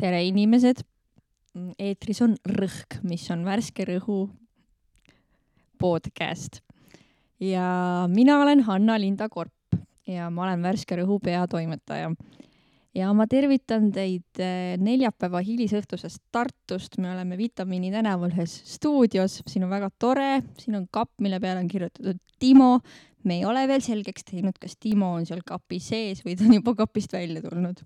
tere, inimesed. eetris on Rõhk, mis on värske rõhu podcast ja mina olen Hanna-Linda Korp ja ma olen Värske Rõhu peatoimetaja. Ja ma tervitan teid eh, neljapäeva hilisõhtusest Tartust, me oleme Vitamiini tänaval ühes stuudios, siin on väga tore, siin on kapp, mille peale on kirjutatud Timo. me ei ole veel selgeks teinud, kas Timo on seal kapi sees või ta on juba kapist välja tulnud.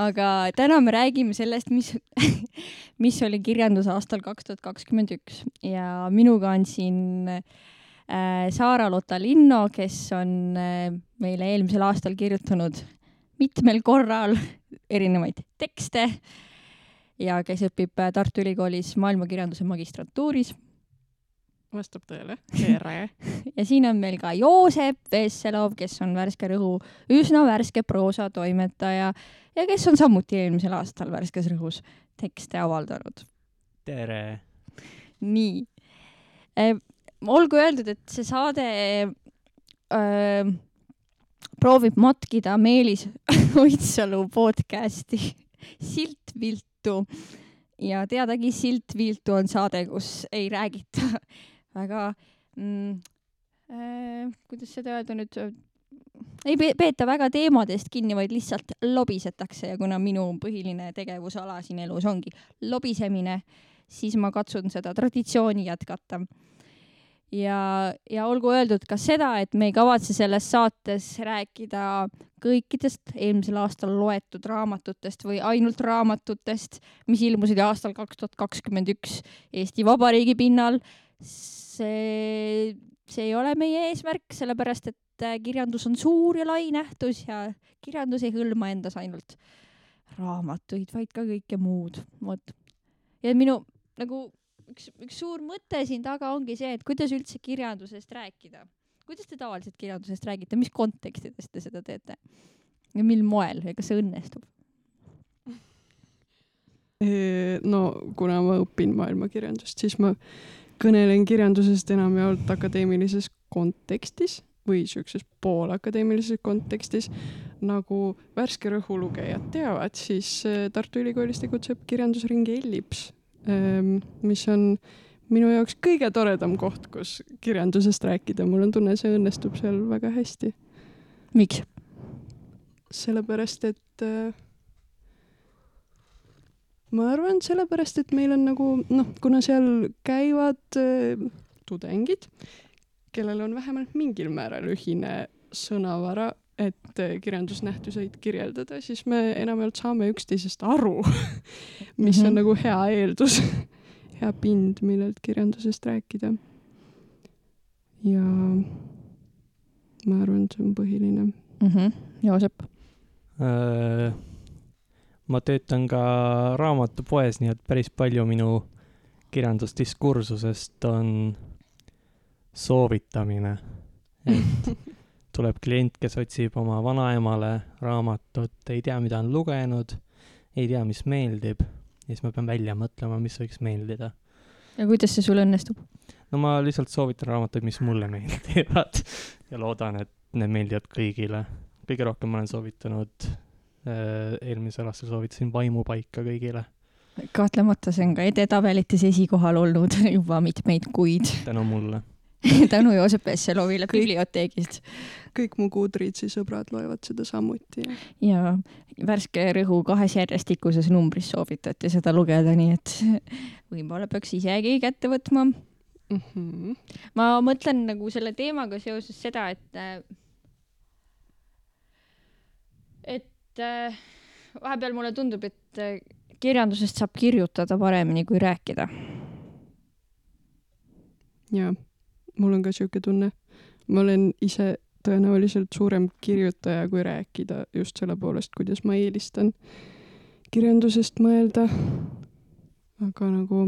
Aga täna me räägime sellest, mis mis oli kirjandus aastal kaks tuhat kakskümmend üks. Ja minuga on siin äh, Saara-Lotta Linno, kes on äh, meile eelmisel aastal kirjutanud mitmel korral erinevaid tekste ja kes õpib Tartu Ülikoolis maailmakirjanduse magistratuuris vastab tõele, tere ja siin on meil ka Joosep Vesselov, kes on Värske Rõhu üsna värske proosatoimetaja ja kes on samuti eelmisel aastal Värskes Rõhus tekste avaldanud. tere! nii eh,. olgu öeldud, et see saade eh, proovib matkida Meelis Oidsalu podcasti Silt viltu ja teadagi Silt viltu on saade, kus ei räägita väga mm, äh, kuidas seda öelda nüüd, ei peeta väga teemadest kinni, vaid lihtsalt lobisetakse ja kuna minu põhiline tegevusala siin elus ongi lobisemine, siis ma katsun seda traditsiooni jätkata. Ja, ja olgu öeldud ka seda, et me ei kavatse selles saates rääkida kõikidest eelmisel aastal loetud raamatutest või ainult raamatutest, mis ilmusid aastal kaks tuhat kakskümmend üks Eesti Vabariigi pinnal see, see ei ole meie eesmärk, sellepärast et äh, kirjandus on suur ja lai nähtus ja kirjandus ei hõlma endas ainult raamatuid, vaid ka kõike muud, vot. ja minu nagu üks, üks suur mõte siin taga ongi see, et kuidas üldse kirjandusest rääkida. kuidas te tavaliselt kirjandusest räägite, mis kontekstides te seda teete? ja mil moel ja kas see õnnestub? no kuna ma õpin maailmakirjandust, siis ma kõnelen kirjandusest enamjaolt akadeemilises kontekstis või siukses poolakadeemilises kontekstis. nagu värske rõhu lugejad teavad, siis äh, Tartu Ülikoolis tegutseb kirjandusring Ellips, mis on minu jaoks kõige toredam koht, kus kirjandusest rääkida, mul on tunne, see õnnestub seal väga hästi. miks? sellepärast, et äh, ma arvan, sellepärast, et meil on nagu noh, kuna seal käivad äh, tudengid, kellel on vähemalt mingil määral ühine sõnavara, et äh, kirjandusnähtuseid kirjeldada, siis me enamjaolt saame üksteisest aru mis mm -hmm. on mhm. nagu hea eeldus hea pind, millelt kirjandusest rääkida. ja ma arvan, et see on põhiline mm. -hmm. Joosep äh,? ma töötan ka raamatupoes, nii et päris palju minu kirjandusdiskursusest on soovitamine. et tuleb klient, kes otsib oma vanaemale raamatut, ei tea, mida on lugenud, ei tea, mis meeldib, ja siis ma pean välja mõtlema, mis võiks meeldida. ja kuidas see sul õnnestub? no ma lihtsalt soovitan raamatuid, mis mulle meeldivad ja loodan, et need meeldivad kõigile. kõige rohkem ma olen soovitanud Äh, eelmisel aastal soovitasin Vaimupaika kõigile. kahtlemata, see on ka edetabelites esikohal olnud juba mitmeid kuid. tänu mulle tänu Joosep Vesselovile biblioteegist. kõik mu Goodreadsi sõbrad loevad seda samuti. ja värske rõhu kahes järjestikuses numbris soovitati seda lugeda, nii et võib-olla peaks isegi kätte võtma mm. -hmm. ma mõtlen nagu selle teemaga seoses seda, et et vahepeal mulle tundub, et kirjandusest saab kirjutada paremini kui rääkida. jaa, mul on ka sihuke tunne. ma olen ise tõenäoliselt suurem kirjutaja kui rääkida just selle poolest, kuidas ma eelistan kirjandusest mõelda. aga nagu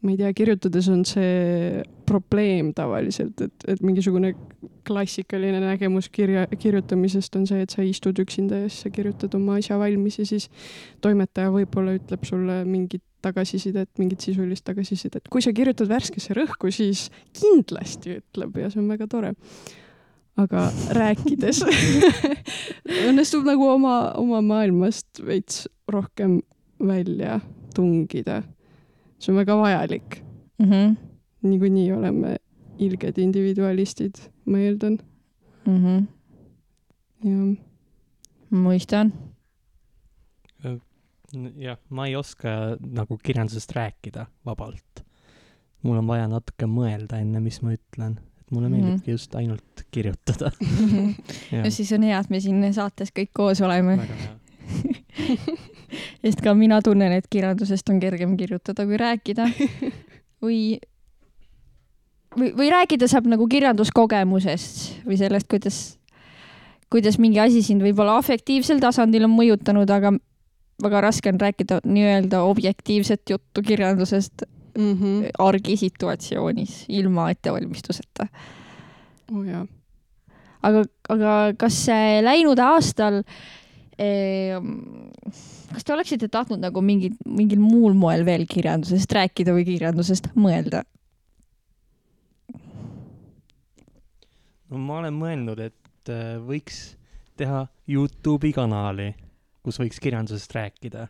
ma ei tea, kirjutades on see probleem tavaliselt, et, et mingisugune klassikaline nägemus kirja, kirjutamisest on see, et sa istud üksinda ja siis sa kirjutad oma asja valmis ja siis toimetaja võib-olla ütleb sulle mingit tagasisidet, mingit sisulist tagasisidet. kui sa kirjutad värskesse rõhku, siis kindlasti ütleb ja see on väga tore. aga rääkides õnnestub nagu oma, oma maailmast veits rohkem välja tungida. See on väga vajalik. mm. -hmm. niikuinii oleme ilged individualistid, ma eeldan. Mm -hmm. ja mõistan. jah, ma ei oska nagu kirjandusest rääkida vabalt. mul on vaja natuke mõelda enne, mis ma ütlen. et mulle Mhm. meeldibki just ainult kirjutada. no siis on hea, et me siin saates kõik koos oleme, väga hea. sest ka mina tunnen, et kirjandusest on kergem kirjutada kui rääkida või või, või rääkida saab nagu kirjanduskogemusest või sellest, kuidas, kuidas mingi asi sind võib-olla afektiivsel tasandil on mõjutanud, aga väga raske on rääkida nii-öelda objektiivset juttu kirjandusest mm. -hmm. argisituatsioonis ilma ettevalmistuseta. oh aga, aga kas läinud aastal eh,, kas te oleksite tahtnud nagu mingi, mingil muul moel veel kirjandusest rääkida või kirjandusest mõelda? no ma olen mõelnud, et äh, võiks teha Youtube'i kanali, kus võiks kirjandusest rääkida.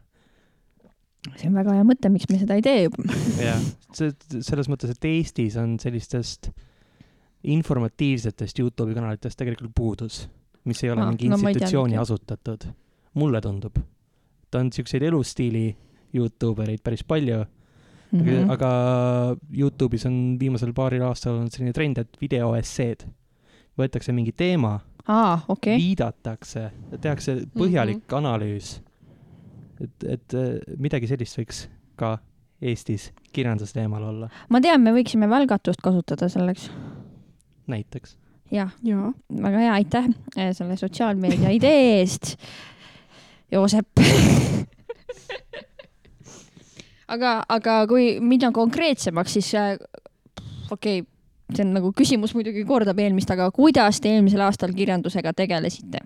see on väga hea mõte, miks me seda ei tee juba. jah, see, selles mõttes, et Eestis on sellistest informatiivsetest Youtube'i kanalitest tegelikult puudus, mis ei ole mingi no ei institutsiooni teadnudki. asutatud. mulle tundub. Ta on siukseid elustiili Youtube ereid päris palju mm, Mhm. -hmm. aga Youtube'is on viimasel paaril aastal olnud selline trend, et videoesseed. võetakse mingi teema aa, okei. viidatakse, tehakse põhjalik mm -hmm. analüüs. et, et äh, midagi sellist võiks ka Eestis kirjandusteemal olla, ma tean, me võiksime välgatust kasutada selleks. näiteks. jah, jaa. väga hea, aitäh eh, selle sotsiaalmeedia idee eest, Joosep. aga, aga kui minna konkreetsemaks, siis äh, okei okay,, see on nagu küsimus muidugi kordab eelmist, aga kuidas te eelmisel aastal kirjandusega tegelesite?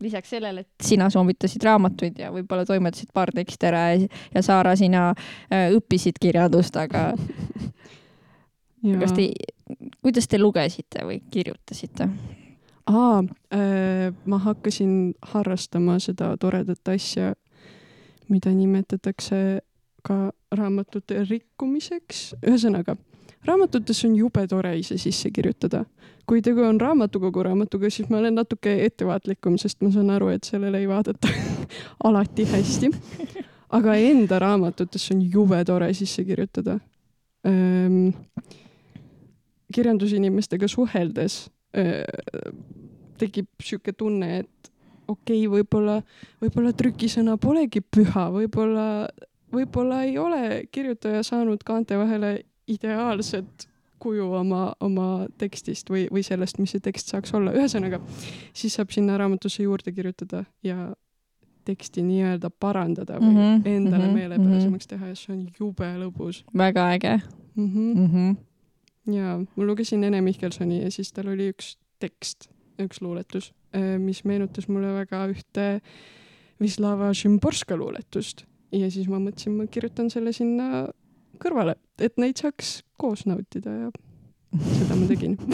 lisaks sellele, et sina soovitasid raamatuid ja võib-olla toimetasid paar teksti ära ja, ja Saara, sina äh, õppisid kirjandust, aga kas te, kuidas te lugesite või kirjutasite? aa äh,, ma hakkasin harrastama seda toredat asja, mida nimetatakse ka raamatute rikkumiseks. ühesõnaga, raamatutesse on jube tore ise sisse kirjutada. kui tegu on raamatukogu raamatuga, siis ma olen natuke ettevaatlikum, sest ma saan aru, et sellele ei vaadata alati hästi. aga enda raamatutesse on jube tore sisse kirjutada ähm,. kirjandusinimestega suheldes äh, tekib sihuke tunne, et okei okay,, võib-olla, võib-olla trükisõna polegi püha, võib-olla, võib-olla ei ole kirjutaja saanud kaante vahele ideaalset kuju oma, oma tekstist või, või sellest, mis see tekst saaks olla. ühesõnaga, siis saab sinna raamatusse juurde kirjutada ja teksti nii-öelda parandada või mm -hmm, endale mm -hmm, meelepärasemaks teha ja see on jube lõbus väga äge mm. -hmm. mm. -hmm. ja ma lugesin Ene Mihkelsoni ja siis tal oli üks tekst, üks luuletus, mis meenutas mulle väga ühte Wisława Szymborska luuletust ja siis ma mõtlesin, ma kirjutan selle sinna kõrvale, et neid saaks koos nautida ja seda ma tegin.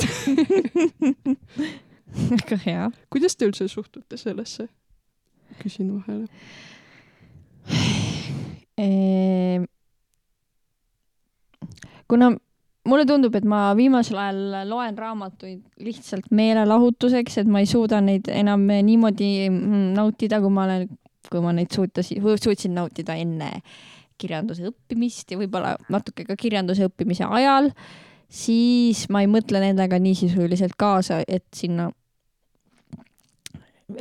väga hea. kuidas te üldse suhtute sellesse? küsin vahele. Ehm, kuna mulle tundub, et ma viimasel ajal loen raamatuid lihtsalt meelelahutuseks, et ma ei suuda neid enam niimoodi mm, nautida, kui ma olen, kui ma neid suutasin, suutsin nautida enne kirjanduse õppimist ja võib-olla natuke ka kirjanduse õppimise ajal, siis ma ei mõtle nendega nii sisuliselt kaasa, et sinna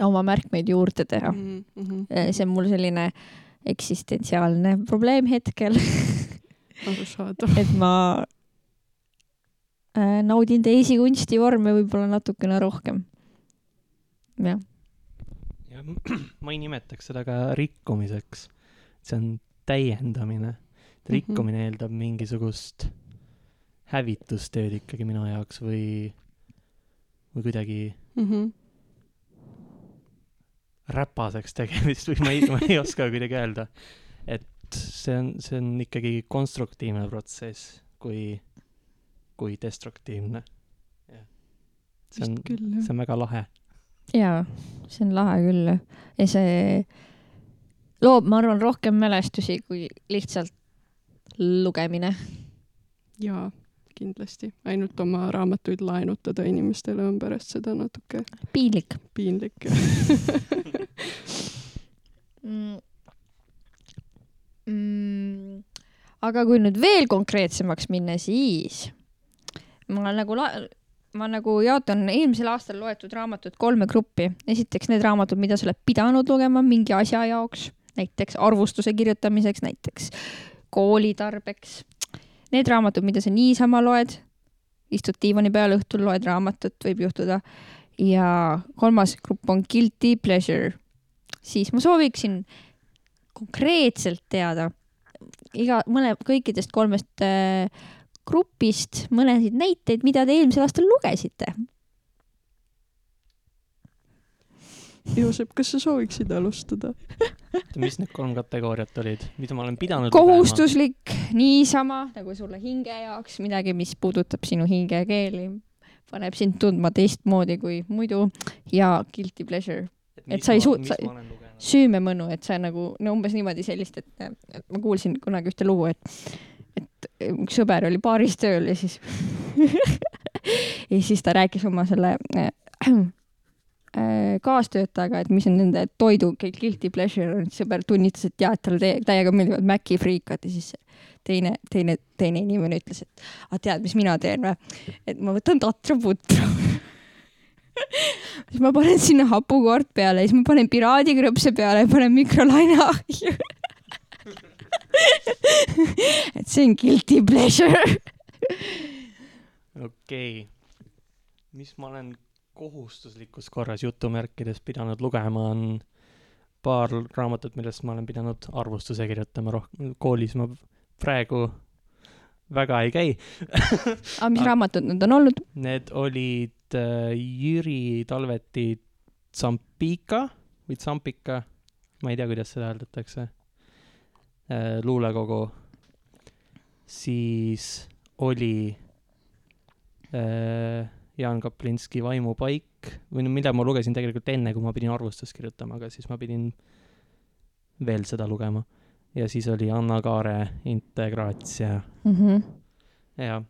oma märkmeid juurde teha. Mhm, see on mul selline eksistentsiaalne probleem hetkel, arusaadav. et ma naudin teisi kunstivorme võib-olla natukene rohkem. jah, ja ma ei nimetaks seda ka rikkumiseks, see on täiendamine. rikkumine eeldab mingisugust hävitustööd ikkagi minu jaoks või, või kuidagi Mhm. räpaseks tegemist või ma ei, ma ei oska kuidagi öelda. et see on, see on ikkagi konstruktiivne protsess, kui, kui destruktiivne. see on see on väga lahe. jaa, see on lahe küll ja see loob, ma arvan, rohkem mälestusi kui lihtsalt lugemine. jaa, kindlasti. ainult oma raamatuid laenutada inimestele on pärast seda natuke piinlik piinlik. mm.. Mm. aga kui nüüd veel konkreetsemaks minna, siis ma nagu la-, ma nagu jaotan eelmisel aastal loetud raamatud kolme gruppi. esiteks need raamatud, mida sa oled pidanud lugema mingi asja jaoks, näiteks arvustuse kirjutamiseks, näiteks kooli tarbeks. Need raamatud, mida sa niisama loed, istud diivani peal õhtul, loed raamatut, võib juhtuda. ja kolmas grupp on guilty pleasure. siis ma sooviksin konkreetselt teada iga, mõne, kõikidest kolmest äh, grupist mõnesid näiteid, mida te eelmisel aastal lugesite. Joosep, kas sa sooviksid alustada? mis need kolm kategooriat olid, mida ma olen pidanud kohustuslik, niisama nagu sulle hinge jaoks midagi, mis puudutab sinu hingekeeli, paneb sind tundma teistmoodi kui muidu ja guilty pleasure, et sa ei sa- süümemõnu, et sa nagu no umbes niimoodi sellist, et et ma kuulsin kunagi ühte lugu, et, et üks sõber oli baaris tööl ja siis ja siis ta rääkis oma selle äh, kaastöötajaga, et mis on nende toidu guilty pleasure, sõber tunnistas, et jaa, et talle täie- täiega meeldivad Maci friikad ja siis teine, teine, teine inimene ütles, et aga tead, mis mina teen või? et ma võtan tatraputru siis ma panen sinna hapukoort peale siis ma panen piraadikrõpse peale panen mikrolaineahju. et see on guilty pleasure. okei okay., mis ma olen kohustuslikus korras jutumärkides pidanud lugema, on paar raamatut, millest ma olen pidanud arvustuse kirjutama rohkem, koolis ma praegu väga ei käi. aga mis raamatud need on olnud? Need olid äh, Jüri Talveti Tsampika või Tsampika, ma ei tea, kuidas seda äh,, luulekogu. siis oli äh, Jaan Kaplinski Vaimupaik või no mida ma lugesin tegelikult enne, kui ma pidin arvustust kirjutama, aga siis ma pidin veel seda lugema. ja siis oli Anna Kaare Integraatsia Mm -hmm. jah.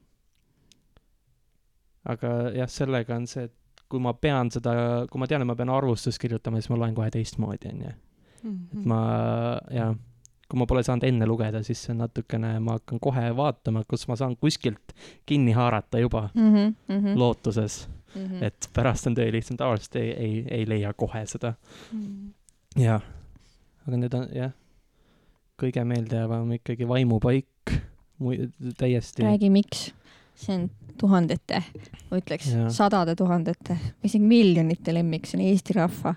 aga jah, sellega on see, et kui ma pean seda, kui ma tean, et ma pean arvustust kirjutama, siis ma loen kohe teistmoodi, onju. et ma, jah, kui ma pole saanud enne lugeda, siis see on natukene, ma hakkan kohe vaatama, kus ma saan kuskilt kinni haarata juba, Mm -hmm. lootuses, et pärast on töö lihtsam, tavaliselt ei, ei, ei leia kohe seda. jah, aga need on jah, kõige meeldejäävam ikkagi Vaimupaik, täiesti. räägi, miks? see on tuhandete, ma ütleks Jaa. sadade tuhandete, isegi miljonite lemmik, see on Eesti rahva,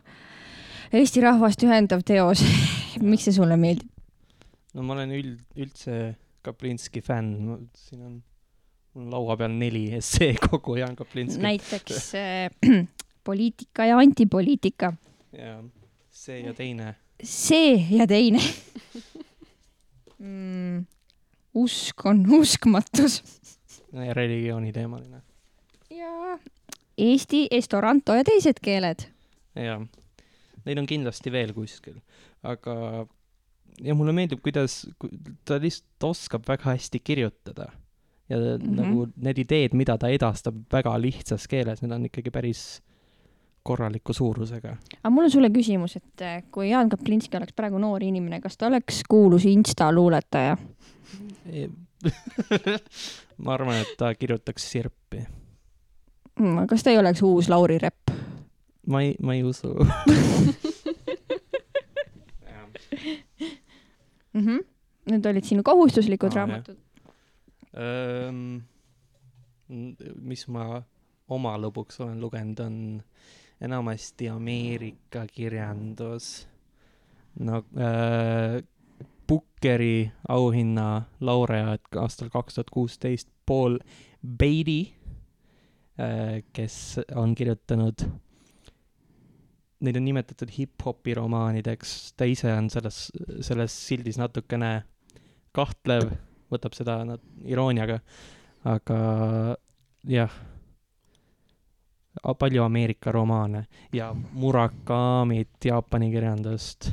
Eesti rahvast ühendav teos. miks see sulle meeldib? No ma olen üld, üldse Kaplinski fänn, siin on, mul laua peal neli essee kogu Jaan Kaplinski. näiteks äh, poliitika ja antipoliitika, ja see ja teine. see ja teine mm,. usk on uskmatus religiooni teemaline. ja Eesti, Esperanto ja teised keeled. jaa, neid on kindlasti veel kuskil, aga ja mulle meeldib, kuidas ku- ta lihtsalt oskab väga hästi kirjutada. ja mm. -hmm. nagu need ideed, mida ta edastab väga lihtsas keeles, need on ikkagi päris korraliku suurusega. aga mul on sulle küsimus, et äh, kui Jaan Kaplinski oleks praegu noor inimene, kas ta oleks kuulus Insta luuletaja? ma arvan, et ta kirjutaks sirpi. Mm, kas ta ei oleks uus Lauri Repp? ma ei, ma ei usu. mm. -hmm. Need olid sinu kohustuslikud jah. raamatud. mis ma oma lõbuks olen lugenud, on enamasti Ameerika kirjandus. no äh, Bookeri auhinna laureaat aastal kaks tuhat kuusteist Paul Beatty, kes on kirjutanud, neid on nimetatud hip-hopi romaanideks, ta ise on selles, selles sildis natukene kahtlev, võtab seda nat- irooniaga, aga jah, palju Ameerika romaane ja Murakamit, Jaapani kirjandust.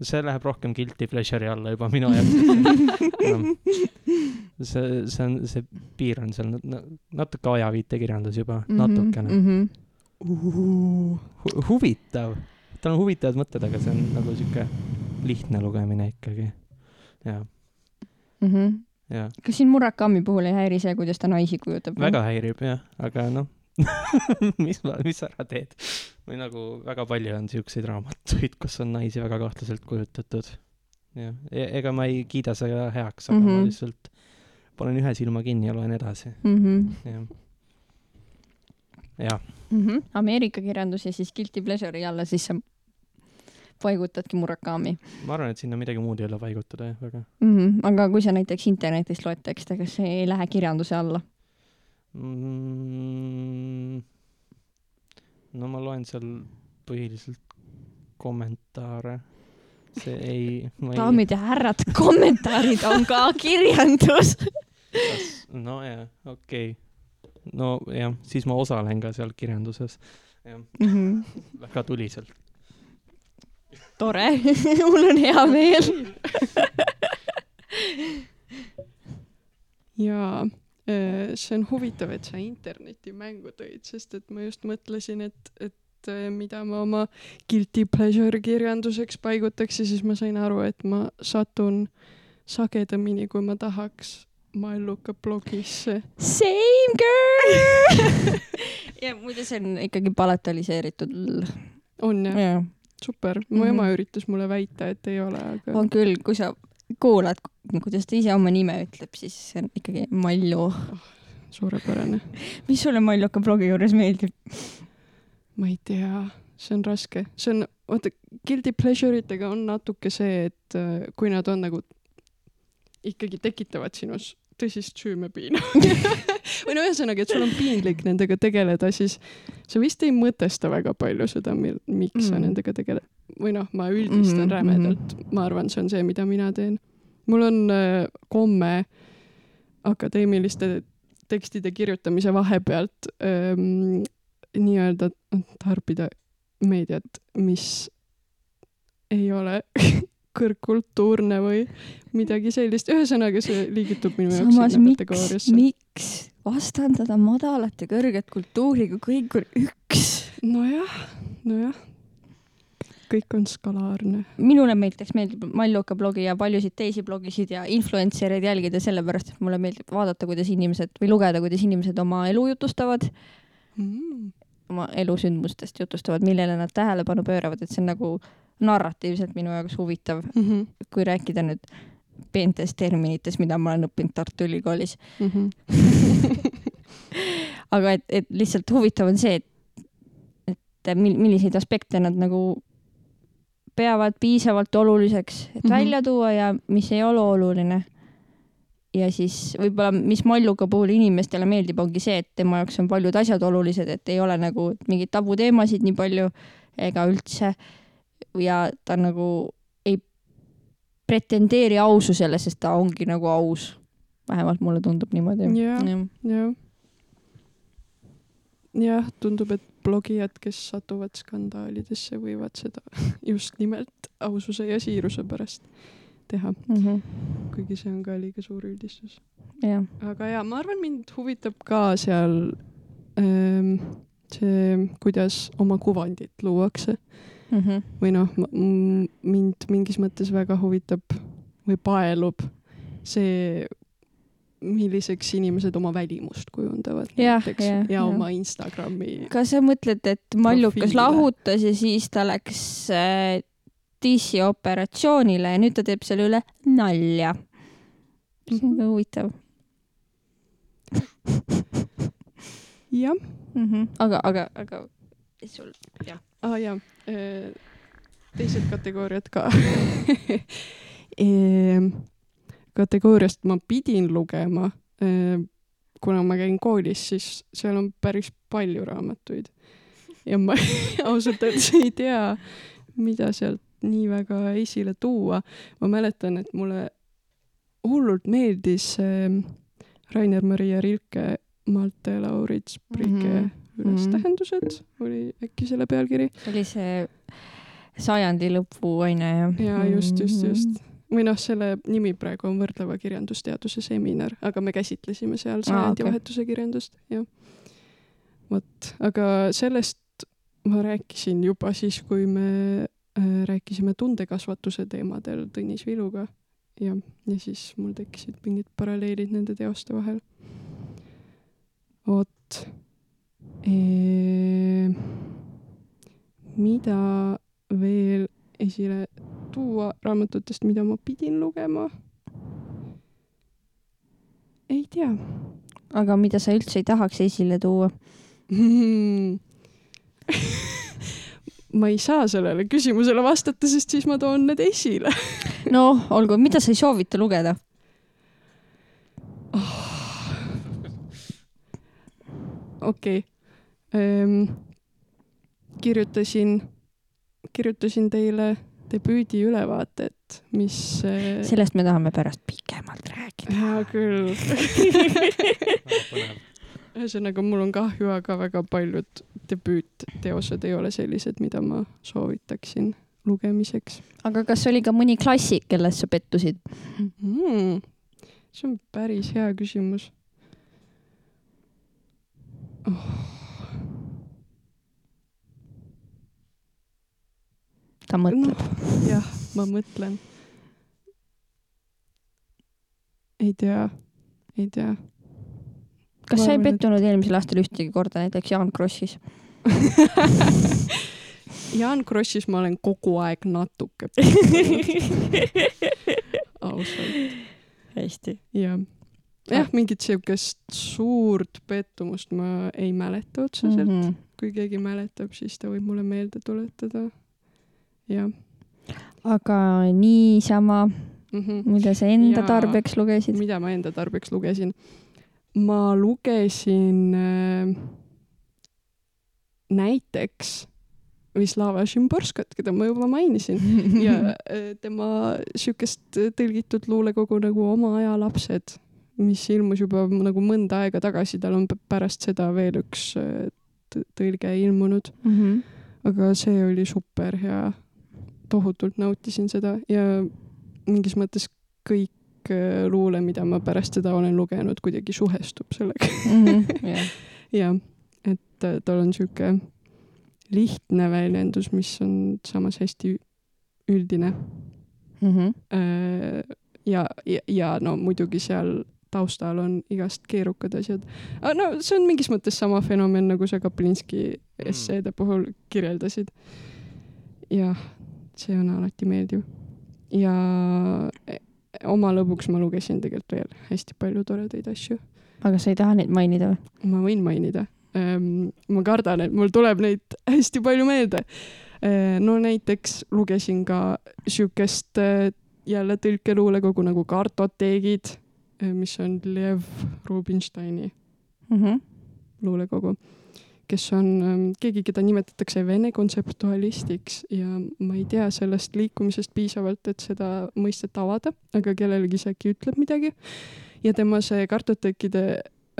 see läheb rohkem guilty pleasure'i alla juba minu jaoks. see, see on, see piir on seal na- natuke ajaviitekirjandus juba, natukene mm. -hmm. -hmm. huvitav, tal on huvitavad mõtted, aga see on nagu sihuke lihtne lugemine ikkagi. ja, Mm -hmm. kas siin Murakami puhul ei häiri see, kuidas ta naisi kujutab? väga häirib jah, aga noh mis mis sa ära teed? või nagu väga palju on siukseid raamatuid, kus on naisi väga kahtlaselt kujutatud. jah, ega ma ei kiida seda heaks, aga mm -hmm. Mhm. ma lihtsalt panen ühe silma kinni ja loen edasi, mm. -hmm. jah. Mm -hmm. Ameerika kirjandus ja siis Guilty Pleasure'i alla siis sa paigutadki Murakami ma arvan, et sinna midagi muud ei ole paigutada jah, väga mm. -hmm. aga kui sa näiteks internetist loed tekste, kas see ei lähe kirjanduse alla? mm,. no ma loen seal põhiliselt kommentaare. see ei, ei, daamid ja härrad, kommentaarid on ka kirjandus. nojah, okei okay.. nojah, siis ma osalen ka seal kirjanduses. jah, Mhm. väga tuliselt. tore, mul on hea meel. ja äh, see on huvitav, et sa internetti mängu tõid, sest et ma just mõtlesin, et, et äh, mida ma oma guilty pleasure kirjanduseks paigutaks ja siis ma sain aru, et ma satun sagedamini, kui ma tahaks Malluka blogisse. Same girl. ja muide, see on ikkagi palataliseeritud. on jah, jaa, super, mu Mhm. ema üritas mulle väita, et ei ole, aga on küll, kui sa kuulad, kuidas ta ise oma nime ütleb, siis see on ikkagi Mallu. suurepärane. mis sulle Malluka blogi juures meeldib? ma ei tea, see on raske, see on, vaata, guilty pleasure itega on natuke see, et äh, kui nad on nagu ikkagi tekitavad sinus tõsist süümepiina või no ühesõnaga, et sul on piinlik nendega tegeleda, siis sa vist ei mõtesta väga palju seda, miks sa Mm. nendega tegeled. või noh, ma üldistan Mhm, rämedalt, ma arvan, see on see, mida mina teen. mul on äh, komme akadeemiliste tekstide kirjutamise vahepealt ähm, nii-öelda tarbida meediat, mis ei ole kõrgkultuurne või midagi sellist, ühesõnaga see liigitub minu jaoks samas sinna kategooriasse. miks vastandada madalat ja kõrget kultuuri, kui kõik on üks? nojah, nojah, kõik on skalaarne. minule näiteks meeldib Malluka blogi ja paljusid teisi blogisid ja influencer'eid jälgida sellepärast, et mulle meeldib vaadata, kuidas inimesed või lugeda, kuidas inimesed oma elu jutustavad, Mm. oma elusündmustest jutustavad, millele nad tähelepanu pööravad, et see on nagu narratiivselt minu jaoks huvitav, Mm -hmm. kui rääkida nüüd peentest terminitest, mida ma olen õppinud Tartu Ülikoolis. Mm -hmm. aga et, et lihtsalt huvitav on see, et, et mil-, milliseid aspekte nad nagu peavad piisavalt oluliseks, et mm. -hmm. välja tuua ja mis ei ole oluline. ja siis võib-olla, mis Malluka puhul inimestele meeldib, ongi see, et tema jaoks on paljud asjad olulised, et ei ole nagu mingeid tabuteemasid nii palju ega üldse. Ja ta nagu ei pretendeeri aususele, sest ta ongi nagu aus. vähemalt mulle tundub niimoodi. Jah. jah. jah, tundub, et blogijad, kes satuvad skandaalidesse, võivad seda just nimelt aususe ja siiruse pärast teha, Mhm. kuigi see on ka liiga suur üldistus. jah, aga ja ma arvan, mind huvitab ka seal ähm, see, kuidas oma kuvandit luuakse Mhm. või noh, mind mingis mõttes väga huvitab või paelub see, milliseks inimesed oma välimust kujundavad Jah, näiteks jah, ja jah. oma Instagrami. kas sa mõtled, et Mallukas lahutas ja siis ta läks äh, dissioperatsioonile ja nüüd ta teeb selle üle nalja? see on Mhm. ka huvitav jah, mm. -hmm. aga, aga, aga sul, aa ah, jaa, teised kategooriad ka. Ehm, kategooriast ma pidin lugema, kuna ma käin koolis, siis seal on päris palju raamatuid. ja ma ausalt öeldes ei tea, mida sealt nii väga esile tuua. ma mäletan, et mulle hullult meeldis äh, Rainer Maria Rilke Malte Laurits Prike mm -hmm. Ülestähendused oli äkki selle pealkiri. see oli see sajandi lõpu aine jah? jaa, just, just, just või noh, selle nimi praegu on võrdleva kirjandusteaduse seminar, aga me käsitlesime seal sajandivahetuse ah, okay. kirjandust, jah. vot, aga sellest ma rääkisin juba siis, kui me äh, rääkisime tundekasvatuse teemadel Tõnis Viluga ja, ja siis mul tekkisid mingid paralleelid nende teoste vahel. vot. Mida veel esile tuua raamatutest, mida ma pidin lugema? ei tea. aga mida sa üldse ei tahaks esile tuua ma ei saa sellele küsimusele vastata, sest siis ma toon need esile noh, olgu, mida sa ei soovita lugeda oh.? okei okay. Ähm,. kirjutasin, kirjutasin teile debüüdi ülevaatet, mis äh.... sellest me tahame pärast pikemalt rääkida. hea küll ühesõnaga, mul on kahju, aga väga paljud debüütteosed ei ole sellised, mida ma soovitaksin lugemiseks. aga kas oli ka mõni klassik, kellest sa pettusid mm,? see on päris hea küsimus oh.. Ta mõtleb no,. jah, ma mõtlen. ei tea, ei tea kas sa ei pettunud eelmisel aastal ühtegi korda näiteks Jaan Krossis Jaan Krossis ma olen kogu aeg natuke ausalt. hästi. jah, jah, mingit siukest suurt pettumust ma ei mäleta otseselt mm. -hmm. kui keegi mäletab, siis ta võib mulle meelde tuletada. Jah. aga niisama mm, -hmm. mida sa enda ja, tarbeks lugesid? mida ma enda tarbeks lugesin? ma lugesin äh, näiteks Vislava Šimborskat, keda ma juba mainisin ja äh, tema siukest tõlgitud luulekogu nagu Oma aja lapsed, mis ilmus juba nagu mõnda aega tagasi, tal on pärast seda veel üks äh, tõlge ilmunud mm. -hmm. aga see oli super hea, tohutult nautisin seda ja mingis mõttes kõik äh, luule, mida ma pärast seda olen lugenud, kuidagi suhestub sellega mm. -hmm, yeah. jah, et äh, tal on sihuke lihtne väljendus, mis on samas hästi üldine mm. -hmm. ja, ja, ja no muidugi seal taustal on igast keerukad asjad. no see on mingis mõttes sama fenomen, nagu sa Kaplinski esseede puhul kirjeldasid. jah, see on alati meeldiv. ja oma lõbuks ma lugesin tegelikult veel hästi palju toredaid asju. aga sa ei taha neid mainida või? ma võin mainida ähm,. ma kardan, et mul tuleb neid hästi palju meelde äh,. no näiteks lugesin ka siukest äh, jälle tõlkeluulekogu nagu Kartoteegid äh,, mis on Lev Rubinsteini mm -hmm. luulekogu kes on ähm, keegi, keda nimetatakse vene kontseptualistiks ja ma ei tea sellest liikumisest piisavalt, et seda mõistet avada, aga kellelegi see äkki ütleb midagi. ja tema see kartoteekide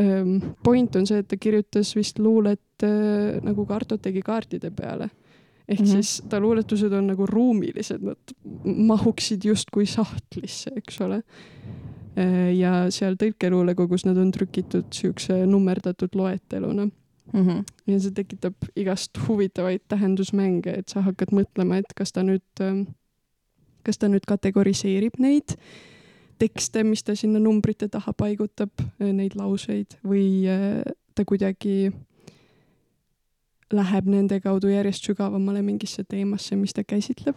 ähm, point on see, et ta kirjutas vist luulet äh, nagu kartoteegi kaartide peale ehk mm -hmm. siis ta luuletused on nagu ruumilised, nad mahuksid justkui sahtlisse, eks ole. Äh, ja seal tõlkeluulekogus nad on trükitud siukse nummerdatud loeteluna mm. -hmm. ja see tekitab igast huvitavaid tähendusmänge, et sa hakkad mõtlema, et kas ta nüüd, ähm, kas ta nüüd kategoriseerib neid tekste, mis ta sinna numbrite taha paigutab, äh, neid lauseid või äh, ta kuidagi läheb nende kaudu järjest sügavamale mingisse teemasse, mis ta käsitleb.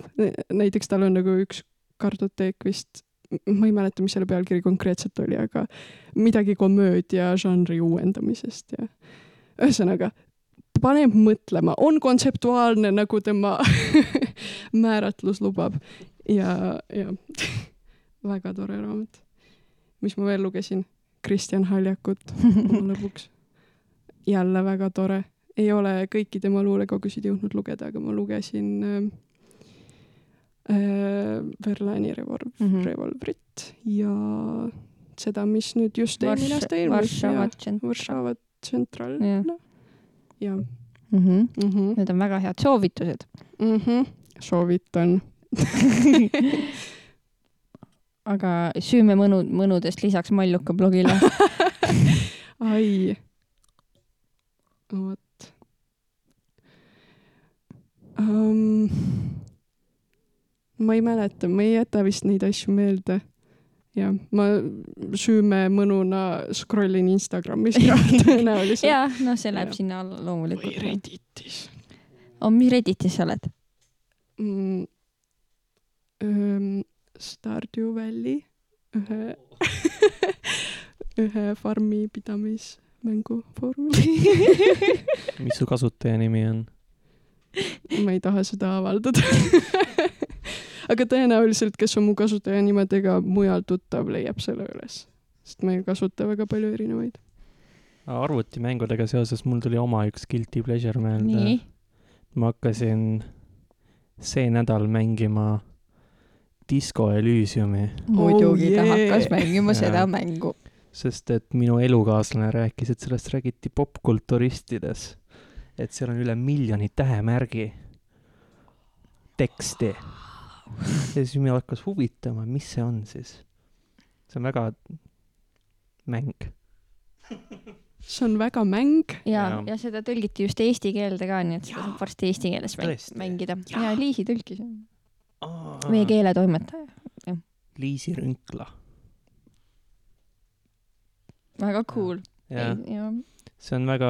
näiteks tal on nagu üks kartoteek vist, ma ei mäleta, mis selle pealkiri konkreetselt oli, aga midagi komöödia žanri uuendamisest ja ühesõnaga, paneb mõtlema, on kontseptuaalne, nagu tema määratlus lubab ja, ja väga tore raamat. mis ma veel lugesin? Kristjan Haljakut oma lõbuks. jälle väga tore. ei ole kõiki tema luulekogusid jõudnud lugeda, aga ma lugesin äh, äh, Verlaini revol- mm. -hmm. revolvrit ja seda, mis nüüd just eelmine aasta ilmus. Varssava Central Jah.. ja Mhm. mm. -hmm. Need on väga head soovitused. Mm -hmm. soovitan. aga süümemõnu, mõnudest lisaks Malluka blogile. ai. vot um,. ma ei mäleta, ma ei jäta vist neid asju meelde. jah, ma süümemõnuna scroll in Instagramis ka tõenäoliselt. jaa, noh, see läheb Jah. sinna alla või loomulikult. Redditis oh,. mis Redditis sa oled? mm,. Um, Stardew Valley, ühe, ühe farmi pidamismängu foorumil. mis su kasutaja nimi on? ma ei taha seda avaldada. Aga tõenäoliselt, kes on mu kasutajanimedega mujal tuttav, leiab selle üles, sest ma ei kasuta väga palju erinevaid. arvutimängudega seoses mul tuli oma üks guilty pleasure meelde nii.. ma hakkasin see nädal mängima Disco Elysiumi, muidugi Oh ta yeah. hakkas mängima seda mängu. sest et minu elukaaslane rääkis, et sellest räägiti popkulturistides, et seal on üle miljoni tähemärgi teksti. Ja siis mind hakkas huvitama, mis see on siis. see on väga mäng. see on väga mäng. ja Jaa., ja seda tõlgiti just eesti keelde ka, nii et seda saab varsti eesti keeles mäng- Tõesti? mängida. Ja Liisi tõlkis, meie keeletoimetaja. Liisi Rünkla. väga cool. ja. see on väga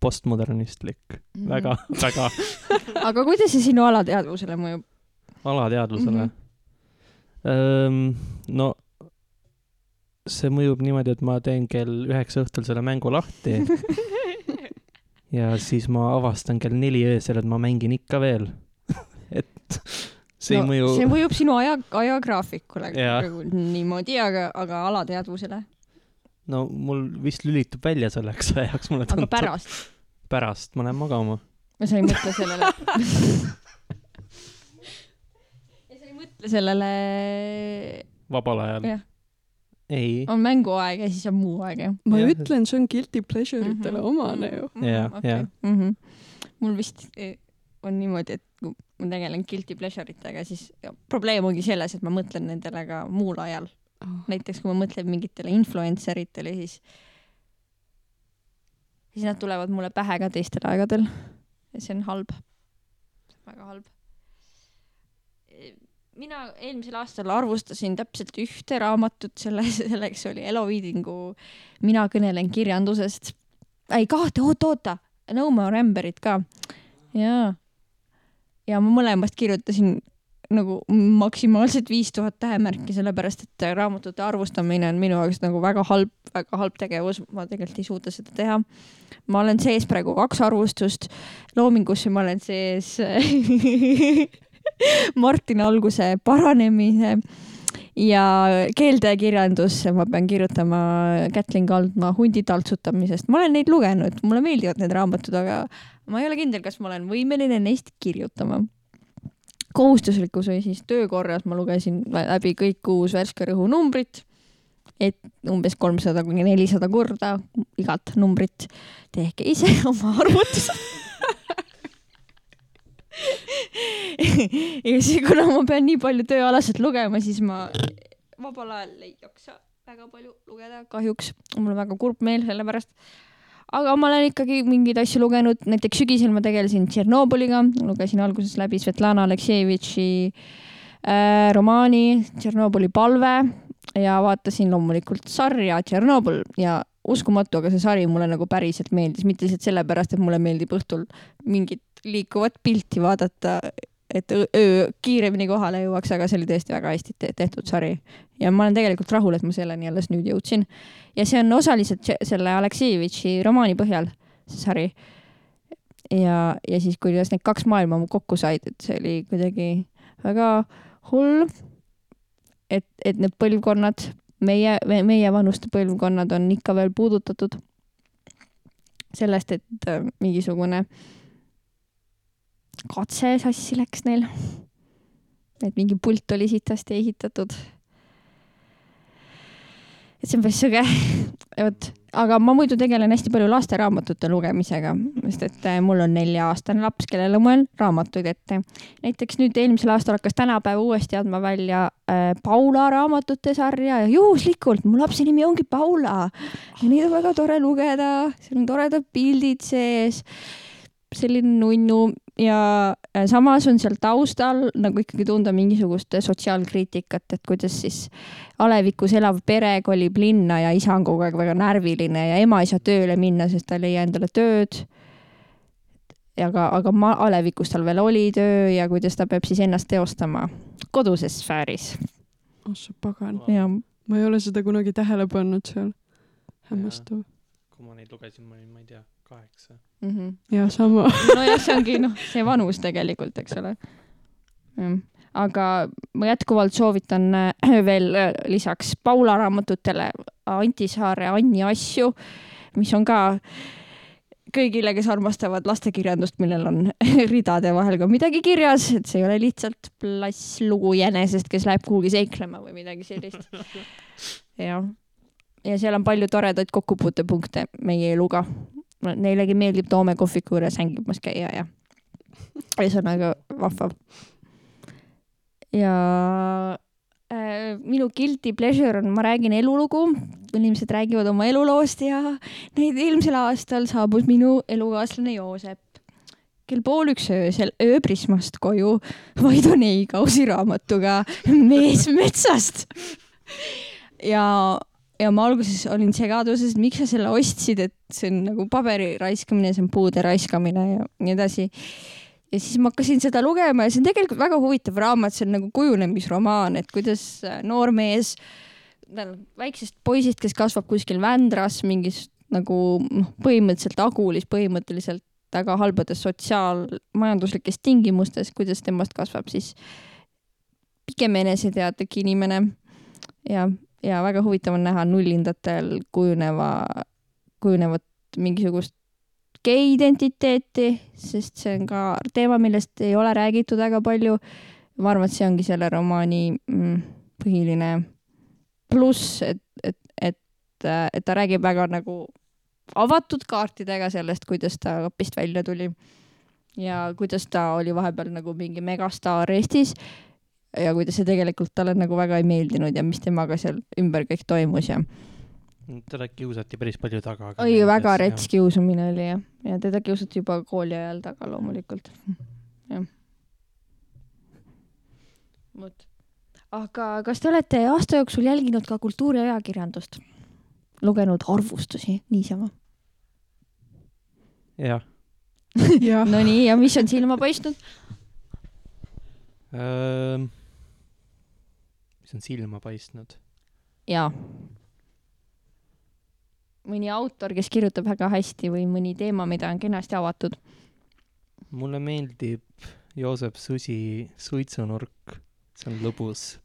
postmodernistlik, Mhm. väga, väga aga kuidas see sinu alateadvusele mõjub? Alateadvusele mm. -hmm. no see mõjub niimoodi, et ma teen kell üheksa õhtul selle mängu lahti ja siis ma avastan kell neli öösel, et ma mängin ikka veel. et see no, ei mõju see mõjub sinu aja, ajagraafikule nagu niimoodi, aga, aga alateadvusele. no mul vist lülitub välja selleks ajaks, mulle aga tundub. pärast, pärast ma lähen magama. ja sa ei mõtle sellele. ja sa ei mõtle sellele, vabal ajal Jah.. ei, on mänguaeg ja siis on muu aeg jah. ma Jah. ja. ütlen, see on guilty pleasure itele Mhm. omane ju. Jaa, jaa.. mul vist eh, on niimoodi, et kui ma tegelen guilty pleasure itega, siis probleem ongi selles, et ma mõtlen nendele ka muul ajal. näiteks kui ma mõtlen mingitele influencer itele, siis, siis nad tulevad mulle pähe ka teistel aegadel. ja see on halb. väga halb. Mina eelmisel aastal arvustasin täpselt ühte raamatut, selle, selleks oli Elo Viidingu Mina kõnelen kirjandusest. ei, kahte, oota-oota, No More Emberit ka. jaa. ja ma mõlemast kirjutasin nagu maksimaalselt viis tuhat tähemärki, sellepärast et raamatute arvustamine on minu jaoks nagu väga halb, väga halb tegevus, ma tegelikult ei suuda seda teha. ma olen sees praegu kaks arvustust, loomingusse ma olen sees Martin Alguse paranemise ja keeltekirjandusse ma pean kirjutama Kätlin Kaldma hundi taltsutamisest. ma olen neid lugenud, mulle meeldivad need raamatud, aga ma ei ole kindel, kas ma olen võimeline neist kirjutama kohustuslikus või siis töökorras ma lugesin läbi kõik kuus värske rõhu numbrit, et umbes kolmsada kuni nelisada korda igat numbrit. tehke ise oma arvutused. ja siis, kuna ma pean nii palju tööalaselt lugema, siis ma vabal ajal ei jaksa väga palju lugeda, kahjuks. mul on väga kurb meel selle pärast. Aga ma olen ikkagi mingeid asju lugenud, näiteks sügisel ma tegelesin Tšernobõliga, lugesin alguses läbi Svetlana Aleksejevitši äh, romaani Tšernobõli palve ja vaatasin loomulikult sarja Tšernobõl ja uskumatu, aga see sari mulle nagu päriselt meeldis, mitte lihtsalt sellepärast, et mulle meeldib õhtul mingit liikuvat pilti vaadata, et öö- kiiremini kohale jõuaks, aga see oli tõesti väga hästi te tehtud sari. ja ma olen tegelikult rahul, et ma selleni alles nüüd jõudsin ja see on osaliselt se- selle Aleksejevitši romaani põhjal, see sari. ja, ja siis, kuidas need kaks maailma kokku said, et see oli kuidagi väga hull. et, et need põlvkonnad, meie, meie vanuste põlvkonnad on ikka veel puudutatud sellest, et äh, mingisugune katse sassi läks neil. et mingi pult oli sitasti ehitatud. et see on päris sõge. vot, aga ma muidu tegelen hästi palju lasteraamatute lugemisega, sest et äh, mul on nelja-aastane laps, kellele ma olen raamatuid ette. näiteks nüüd eelmisel aastal hakkas tänapäev uuesti andma välja äh, Paula raamatute sarja ja juhuslikult mu lapse nimi ongi Paula ja neid on väga tore lugeda, seal on toredad pildid sees, selline nunnu ja äh, samas on seal taustal nagu ikkagi tunda mingisugust sotsiaalkriitikat, et kuidas siis alevikus elav pere kolib linna ja isa on kogu aeg väga närviline ja ema ei saa tööle minna, sest ta ei leia endale tööd. aga, aga ma alevikus tal veel oli töö ja kuidas ta peab siis ennast teostama koduses sfääris oh sa pagan, ja ma ei ole seda kunagi tähele pannud seal. hämmastav. Kui ma neid lugesin, ma olin, ma ei tea, kaheksa. mm. -hmm. ja sama. nojah, see ongi noh, see vanus tegelikult, eks ole. aga ma jätkuvalt soovitan äh, veel äh, lisaks Paula raamatutele Anti Saare Anni asju, mis on ka kõigile, kes armastavad lastekirjandust, millel on ridade vahel ka midagi kirjas, et see ei ole lihtsalt plasslugu jänesest, kes läheb kuhugi seiklema või midagi sellist. jah, ja seal on palju toredaid kokkupuutepunkte meie eluga. Neilegi meeldib Toome kohviku juures hängimas käia ja ühesõnaga vahva. ja äh, minu guilty pleasure on, ma räägin elulugu, inimesed räägivad oma eluloost ja neid eelmisel aastal saabus minu elukaaslane Joosep kell pool üks öösel ööprismast koju Vaido Neigausi raamatuga Mees metsast. ja, ja ma alguses olin segaduses, et miks sa selle ostsid, et see on nagu paberi raiskamine, see on puude raiskamine ja nii edasi. Ja siis ma hakkasin seda lugema ja see on tegelikult väga huvitav raamat, see on nagu kujunemisromaan, et kuidas äh, noor mees, väiksest poisist, kes kasvab kuskil Vändras mingis nagu noh, põhimõtteliselt Agulis põhimõtteliselt väga halbades sotsiaalmajanduslikes tingimustes, kuidas temast kasvab siis pigem eneseteadlik inimene. Ja, ja väga huvitav on näha nullindatel kujuneva, kujunevat mingisugust gei-identiteeti, sest see on ka teema, millest ei ole räägitud väga palju. ma arvan, et see ongi selle romaani mm, põhiline pluss, et, et, et, et ta räägib väga nagu avatud kaartidega sellest, kuidas ta kapist välja tuli ja kuidas ta oli vahepeal nagu mingi megastaar Eestis ja kuidas see tegelikult talle nagu väga ei meeldinud ja mis temaga seal ümber kõik toimus ja teda kiusati päris palju taga. oi, väga rets. kiusamine oli jah, ja teda kiusati juba kooli ajal taga loomulikult. jah. vot. aga kas te olete aasta jooksul jälginud ka kultuuriajakirjandust? lugenud arvustusi niisama? jah. Nonii, ja mis on silma paistnud? Mis on silma paistnud? jaa. mõni autor, kes kirjutab väga hästi või mõni teema, mida on kenasti avatud. mulle meeldib Joosep Susi suitsunurk, see on lõbus.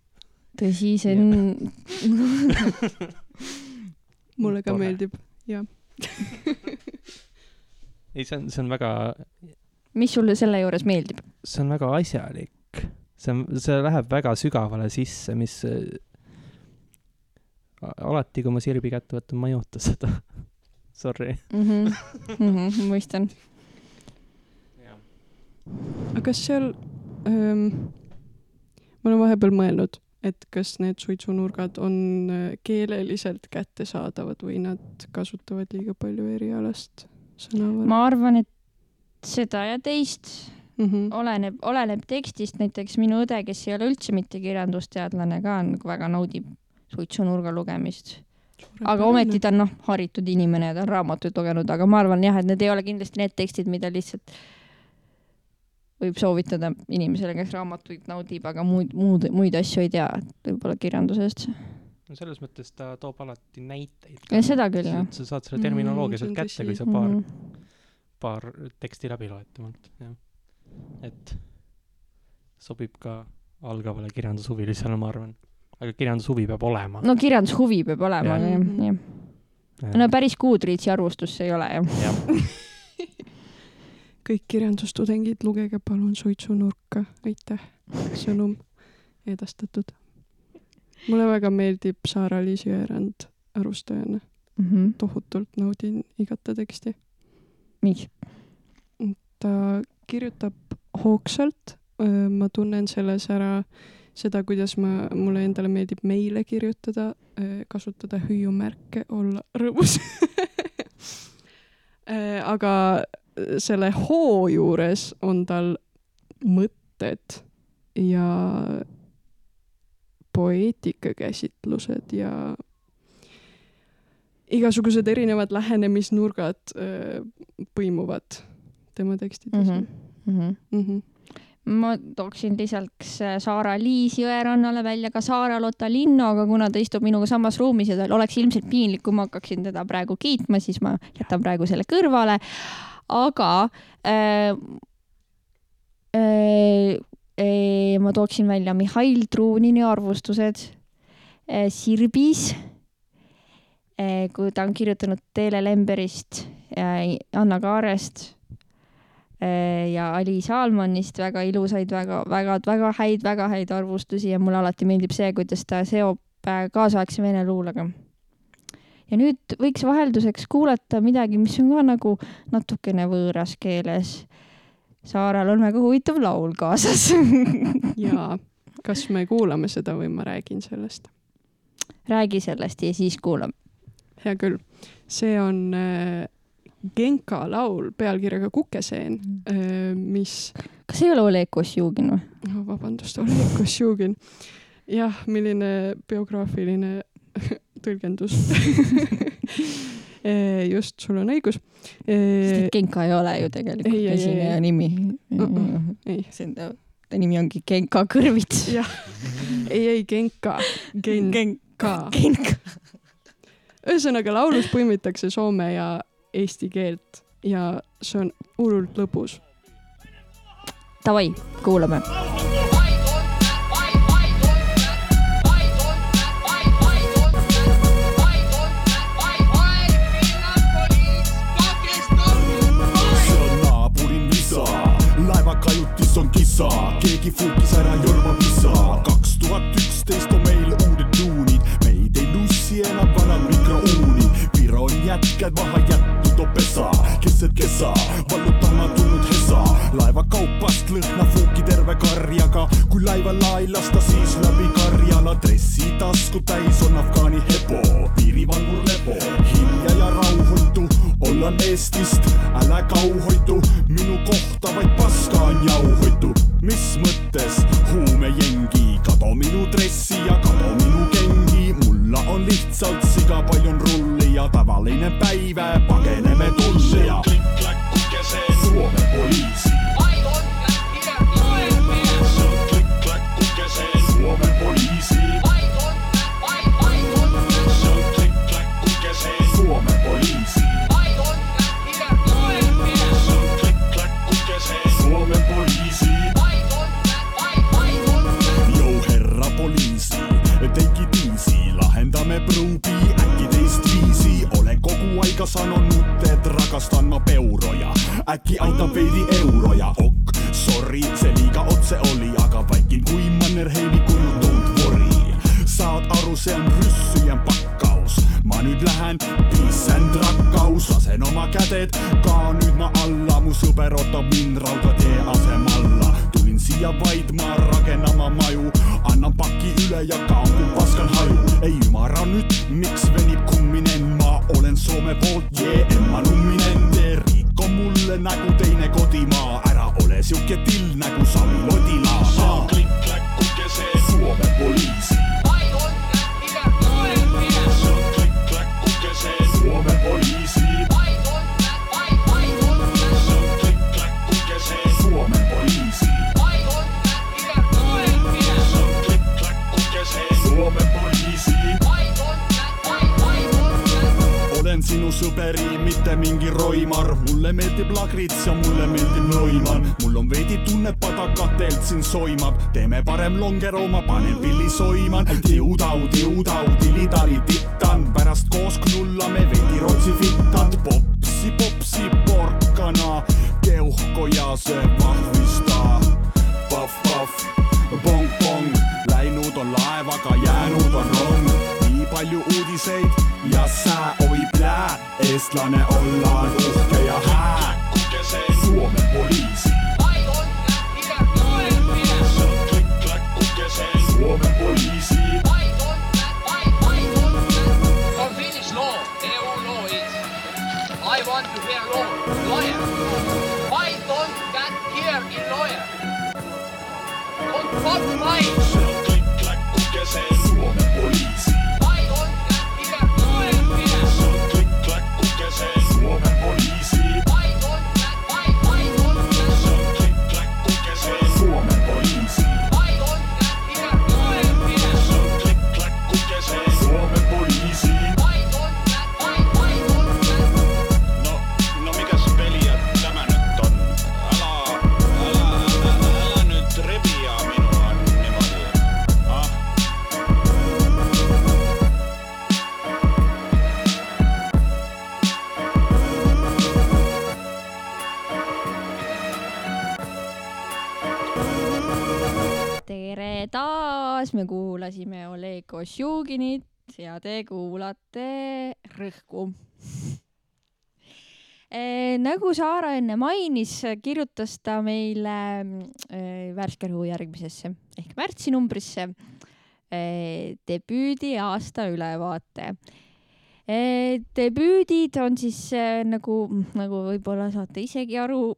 tõsi, see on, mulle ka Tore. meeldib, jah. ei, see on, see on väga, mis sulle selle juures meeldib? see on väga asjalik. See on, see läheb väga sügavale sisse, mis äh, alati, kui ma sirbi kätte võtan, ma ei oota seda. Sorry. Mhm, mõistan. aga kas seal ähm,, ma olen vahepeal mõelnud, et kas need suitsunurgad on äh, keeleliselt kättesaadavad või nad kasutavad liiga palju erialast sõnavara ma arvan, et seda ja teist mm. -hmm. oleneb, oleneb tekstist, näiteks minu õde, kes ei ole üldse mitte kirjandusteadlane ka, nagu väga naudib suitsunurga lugemist. aga ometi ta on noh, haritud inimene ja ta on raamatuid lugenud, aga ma arvan jah, et need ei ole kindlasti need tekstid, mida lihtsalt võib soovitada inimesele, kes raamatuid naudib, aga muid, muud, muid asju ei tea, võib-olla kirjandusest. no selles mõttes ta toob alati näiteid. Ja seda küll, jah. sa saad selle terminoloogia Mm, see sealt kätte, kui sa paar Mhm. paar teksti läbi loed temalt, jah. Et sobib ka algavale kirjandushuvilisele, ma arvan. aga kirjandushuvi peab olema. no kirjandushuvi peab olema, Jah. jah, jah. no päris Goodreadsi arvustus see ei ole jah. jah, kõik kirjandustudengid, lugege palun Suitsunurka, aitäh, sõnum edastatud. mulle väga meeldib Saara-Liis Jõerand arvustajana, Mhm. tohutult naudin igat ta teksti. miks? ta kirjutab hoogsalt, ma tunnen selles ära seda, kuidas ma, mulle endale meeldib meile kirjutada, kasutada hüüumärke, olla rõõmus. aga selle hoo juures on tal mõtted ja poeetikakäsitlused ja igasugused erinevad lähenemisnurgad põimuvad tema tekstides mm. Mhm. -hmm. ma tooksin lisaks Saara-Liis Jõerannale välja ka Saara-Lotta Linno, aga kuna ta istub minuga samas ruumis ja tal oleks ilmselt piinlik, kui ma hakkaksin teda praegu kiitma, siis ma jätan praegu selle kõrvale. aga äh, äh, äh, ma tooksin välja Mihhail Truunini arvustused äh, Sirbis äh,, kui ta on kirjutanud Teele Lemberist äh,, Anna Kaarest äh, ja Ali Salmanist väga ilusaid, väga, väga, väga häid, väga häid arvustusi ja mulle alati meeldib see, kuidas ta seob äh, kaasaegse vene luulega. ja nüüd võiks vahelduseks kuulata midagi, mis on ka nagu natukene võõras keeles. Saaral on väga huvitav laul kaasas. ja kas me kuulame seda või ma räägin sellest? räägi sellest ja siis kuulame. hea küll, see on äh, Genka laul pealkirjaga Kukeseen äh,, mis kas ei ole Oleg Kosjugin või? oh,, vabandust, Oleg Kosjugin. jah, milline biograafiline tõlgendus. just, sul on õigus. Genka ei ole ju tegelikult esineja nimi. ei, see on ta, ta nimi ongi Genka Kõrvits. jah, ei, ei Genka, Genka. Genka. ühesõnaga laulus põimitakse soome ja eesti keelt ja see on hullult lõbus. Davai, kuulame. kajutis on kisa, keegi fuukis ära Jorma visa. kaks tuhat üksteist on meil uued tuunid, meid ei nussi enam on jätked maha jätnud on pesa, keset kesa, vallutama tulnud hesa. laeva kaupast lõhna fuuki terve karjaga, kui laevale ei lasta, siis läbi karjala. Dressi tasku täis on Afgaani hepo, piirivalvur Lepo, hilja ja rauhoitu ollaan Eestist, älä kauhoitu, minu kohta vaid paska longero, ma panen pilli soiman. tiudau, tiudau, tilitali tittan, pärast koos knullame veidi Rootsi fittat. popsi, popsi, porkana, keuhko ja see vahvista. Pahv, pahv, pong-pong, läinud on laevaga, jäänud on rong. nii palju uudiseid ja sää, oi plää, eestlane ollaan uhke ja hää. Suomen poliisi, of life. taas, me kuulasime Oleg Ossiuginit ja te kuulate Rõhku. nagu Saara enne mainis, kirjutas ta meile eh, värske rõhu järgmisesse ehk märtsinumbrisse eh, debüüdi aasta ülevaate. debüüdid on siis nagu, nagu võib-olla saate isegi aru,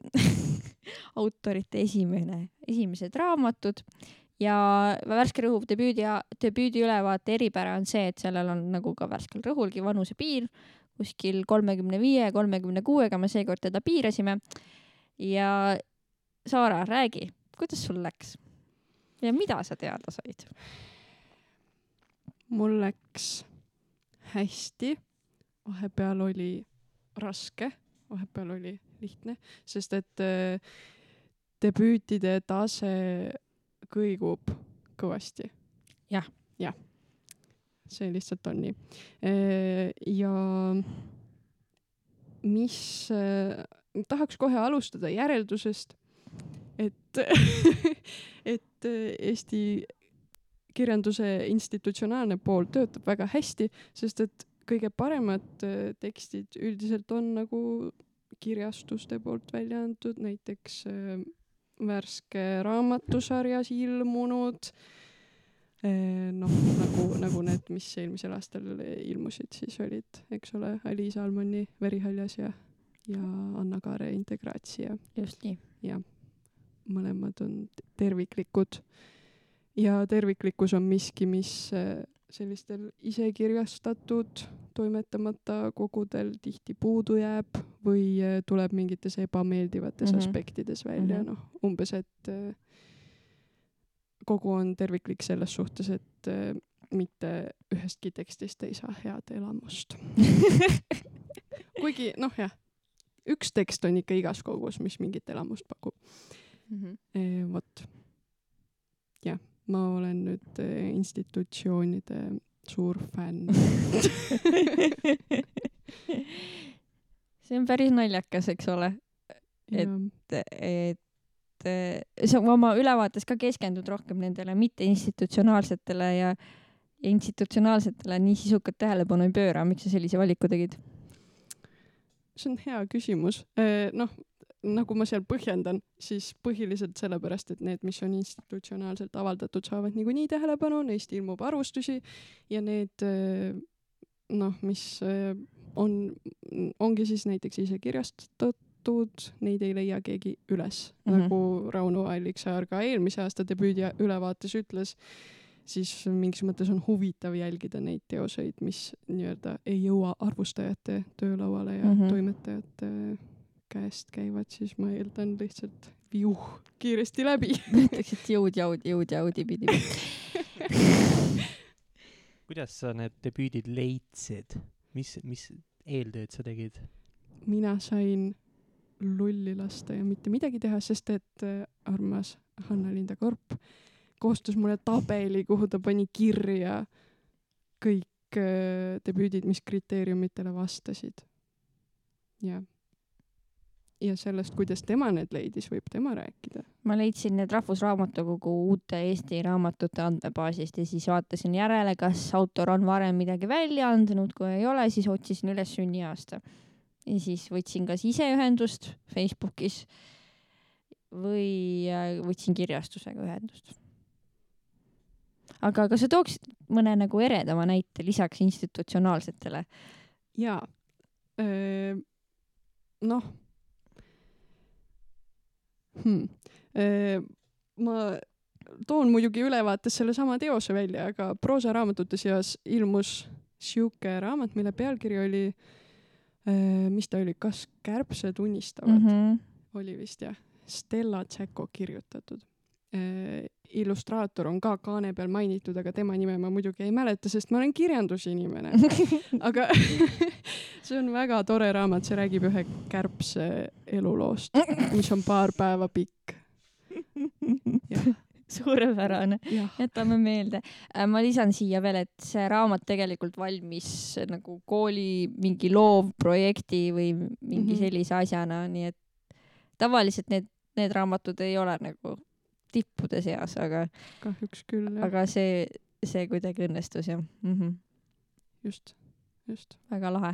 autorite esimene, esimesed raamatud ja Värske Rõhu debüüdi, debüüdi ülevaate eripära on see, et sellel on nagu ka Värskel Rõhulgi vanusepiir kuskil kolmekümne viie, kolmekümne kuuega me seekord teda piirasime. ja Saara, räägi, kuidas sul läks? ja mida sa teada said? mul läks hästi, vahepeal oli raske, vahepeal oli lihtne, sest et äh, debüütide tase kõigub kõvasti. Jah. jah, see lihtsalt on nii. ja mis, tahaks kohe alustada järeldusest, et, et äh, Eesti kirjanduse institutsionaalne pool töötab väga hästi, sest et kõige paremad äh, tekstid üldiselt on nagu kirjastuste poolt välja antud, näiteks äh, värske raamatusarjas ilmunud äh, noh, nagu, nagu need, mis eelmisel aastal ilmusid, siis olid, eks ole, Aliis Almani Verihaljas ja, ja Anna Kaare Integraatsia just nii. mõlemad on terviklikud ja terviklikkus on miski, mis äh, sellistel isekirjastatud toimetamata kogudel tihti puudu jääb või äh, tuleb mingites ebameeldivates mm. -hmm. aspektides välja mm. -hmm. noh umbes, et äh, kogu on terviklik selles suhtes, et äh, mitte ühestki tekstist ei saa head elamust. kuigi noh, jah, üks tekst on ikka igas kogus, mis mingit elamust pakub. Eh, vot, jah, ma olen nüüd eh, institutsioonide suur fänn. see on päris naljakas, eks ole, Et- et sa oma ülevaates ka keskendud rohkem nendele mitteinstitutsionaalsetele ja ja institutsionaalsetele nii sisukat tähelepanu ei pööra, miks sa sellise valiku tegid? see on hea küsimus. noh, nagu ma seal põhjendan, siis põhiliselt sellepärast, et need, mis on institutsionaalselt avaldatud, saavad niikuinii tähelepanu, neist ilmub arvustusi ja need eh, noh, mis eh, on, ongi siis näiteks ise kirjastatud, neid ei leia keegi üles mm. -hmm. nagu Rauno Alliksaar ka eelmise aasta debüüdi ülevaates ütles, siis mingis mõttes on huvitav jälgida neid teoseid, mis nii-öelda ei jõua arvustajate töölauale ja mm. -hmm. toimetajate käest käivad, siis ma eeldan lihtsalt viuh kiiresti läbi. ütleks, et jõud, jaud, jõud, jaudi pidi. kuidas sa need debüüdid leidsid? mis, mis eeltööd sa tegid? mina sain lulli lasta ja mitte midagi teha, sest et äh, armas Hanna-Linda Korp koostas mulle tabeli, kuhu ta pani kirja kõik äh, debüüdid, mis kriteeriumitele vastasid. ja, ja sellest, kuidas tema need leidis, võib tema rääkida. ma leidsin need Rahvusraamatukogu uute Eesti raamatute andmebaasist ja siis vaatasin järele, kas autor on varem midagi välja andnud, kui ei ole, siis otsisin üles sünniaasta. ja siis võtsin kas ise ühendust Facebookis või äh, võtsin kirjastusega ühendust. aga kas sa tooksid mõne nagu eredama näite lisaks institutsionaalsetele? jaa, noh hmm.. ma toon muidugi ülevaates sellesama teose välja, aga proosaraamatute seas ilmus sihuke raamat, mille pealkiri oli, mis ta oli, kas kärbsed unistavad mm, -hmm. -hmm. oli vist jah, Stella Tšeko kirjutatud. Illustraator on ka kaane peal mainitud, aga tema nime ma muidugi ei mäleta, sest ma olen kirjandusinimene. aga see on väga tore raamat, see räägib ühe kärbse eluloost, mis on paar päeva pikk. suurepärane, jätame meelde. ma lisan siia veel, et see raamat tegelikult valmis nagu kooli mingi loovprojekti või mingi Mhm. sellise asjana, nii et tavaliselt need, need raamatud ei ole nagu tippude seas, aga, kahjuks küll jah, aga see, see kuidagi õnnestus jah mm. -hmm. just, just. väga lahe.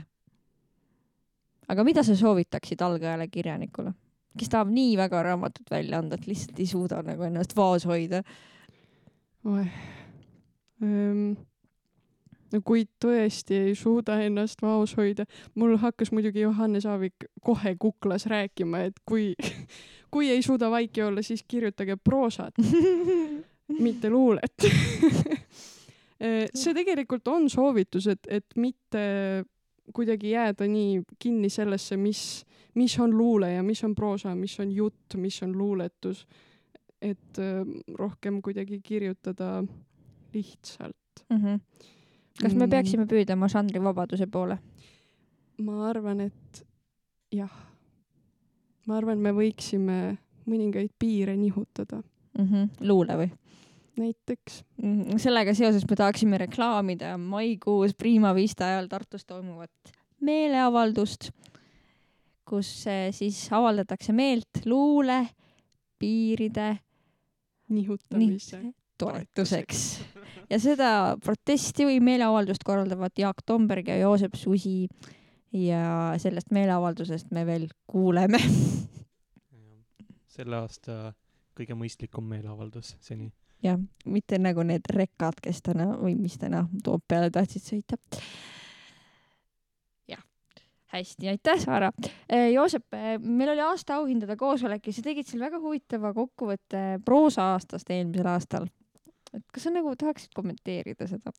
aga mida sa soovitaksid algajale kirjanikule, kes tahab nii väga raamatut välja anda, et lihtsalt ei suuda nagu ennast vaos hoida? oeh. no kui tõesti ei suuda ennast vaos hoida, mul hakkas muidugi Johannes Aavik kohe kuklas rääkima, et kui, kui ei suuda vaiki olla, siis kirjutage proosat, mitte luulet. see tegelikult on soovitus, et, et mitte kuidagi jääda nii kinni sellesse, mis, mis on luule ja mis on proosa, mis on jutt, mis on luuletus. et äh, rohkem kuidagi kirjutada lihtsalt. mm. -hmm. Kas me Mm. peaksime püüdlema žanrivabaduse poole? ma arvan, et jah. ma arvan, me võiksime mõningaid piire nihutada, mm. -hmm. luule või näiteks mm? -hmm. sellega seoses me tahaksime reklaamida maikuus Prima Vista ajal Tartus toimuvat meeleavaldust, kus eh, siis avaldatakse meelt luule piiride nihutamise. toetuseks. ja seda protesti või meeleavaldust korraldavad Jaak Tomberg ja Joosep Susi. ja sellest meeleavaldusest me veel kuuleme. selle aasta kõige mõistlikum meeleavaldus seni. jah, mitte nagu need rekad, kes täna või mis täna Toompeale tahtsid sõita. jah, hästi, aitäh, Saara. Joosep, meil oli aasta auhindade koosolek ja sa tegid seal väga huvitava kokkuvõtte proosa-aastast eelmisel aastal. Et kas sa nagu tahaksid kommenteerida seda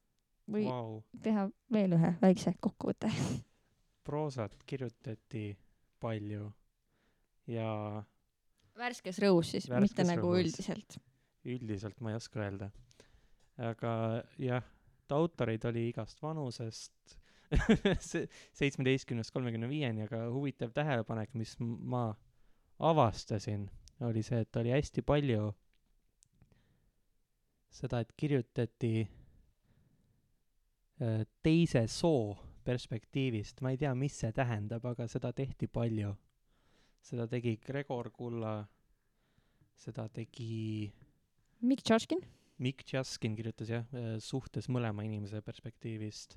või wow. Teha veel ühe väikse kokkuvõtte? proosat kirjutati palju ja värskes rõhus siis, mitte nagu Rõhus. üldiselt. üldiselt ma ei oska öelda. aga jah, autoreid oli igast vanusest se- seitsmeteistkümnest kolmekümne viieni, aga huvitav tähelepanek, mis ma avastasin, oli see, et oli hästi palju seda, et kirjutati äh, teise soo perspektiivist, ma ei tea, mis see tähendab, aga seda tehti palju. seda tegi Gregor Kulla, seda tegi Mikk Tšaškin? Mikk Jaskin kirjutas jah, suhtes mõlema inimese perspektiivist.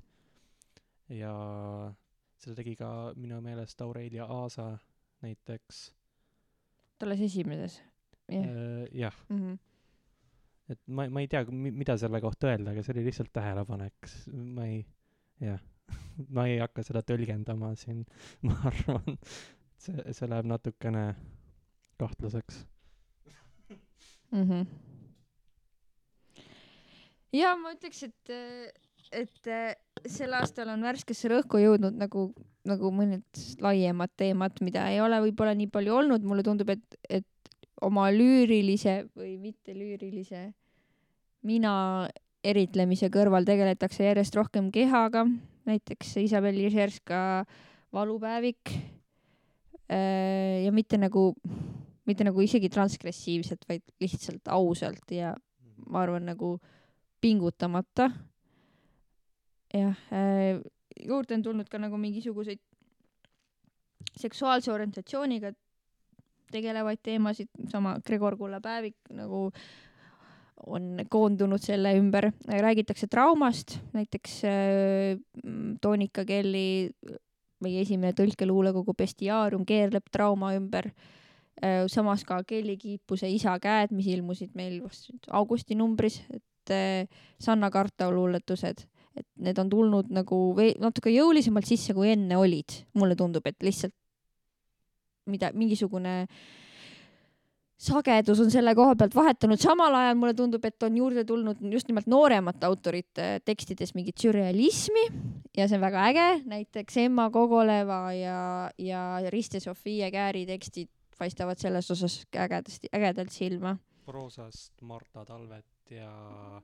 ja seda tegi ka minu meelest Aurelia Aasa näiteks. alles esimeses. jah. jah, Mhm. Et ma, ma ei tea, mida selle kohta öelda, aga see oli lihtsalt tähelepanek, ma ei, jah, ma ei hakka seda tõlgendama siin, ma arvan, see, see läheb natukene kahtlaseks. Mhm. ja ma ütleks, et, et sel aastal on värskesse rõhku jõudnud nagu, nagu mõned laiemad teemad, mida ei ole võib-olla nii palju olnud, mulle tundub, et, et oma lüürilise või mitte lüürilise mina eritlemise kõrval tegeletakse järjest rohkem kehaga, näiteks Isabel Ižerska valupäevik äh, ja mitte nagu, mitte nagu isegi transgressiivselt, vaid lihtsalt ausalt ja ma arvan nagu pingutamata. jah, juurde on tulnud ka nagu mingisuguseid seksuaalse orientatsiooniga tegelevaid teemasid, sama Gregor Kulla päevik nagu on koondunud selle ümber, räägitakse traumast, näiteks äh, mm, Toonika Kelly, meie esimene tõlkeluulekogu Bestiaarium keerleb trauma ümber. samas ka Kelly Kiipuse Isa käed, mis ilmusid meil vast augusti numbris, et äh, Sanna Kartau luuletused, et need on tulnud nagu vei- natuke jõulisemalt sisse, kui enne olid. mulle tundub, et lihtsalt mida, mingisugune sagedus on selle koha pealt vahetunud, samal ajal mulle tundub, et on juurde tulnud just nimelt nooremate autorite tekstides mingit sürrealismi ja see on väga äge, näiteks Emma Kogoleva ja, ja Riste Sofia Kääri tekstid paistavad selles osas ägedasti, ägedalt silma. proosast Marta Talvet ja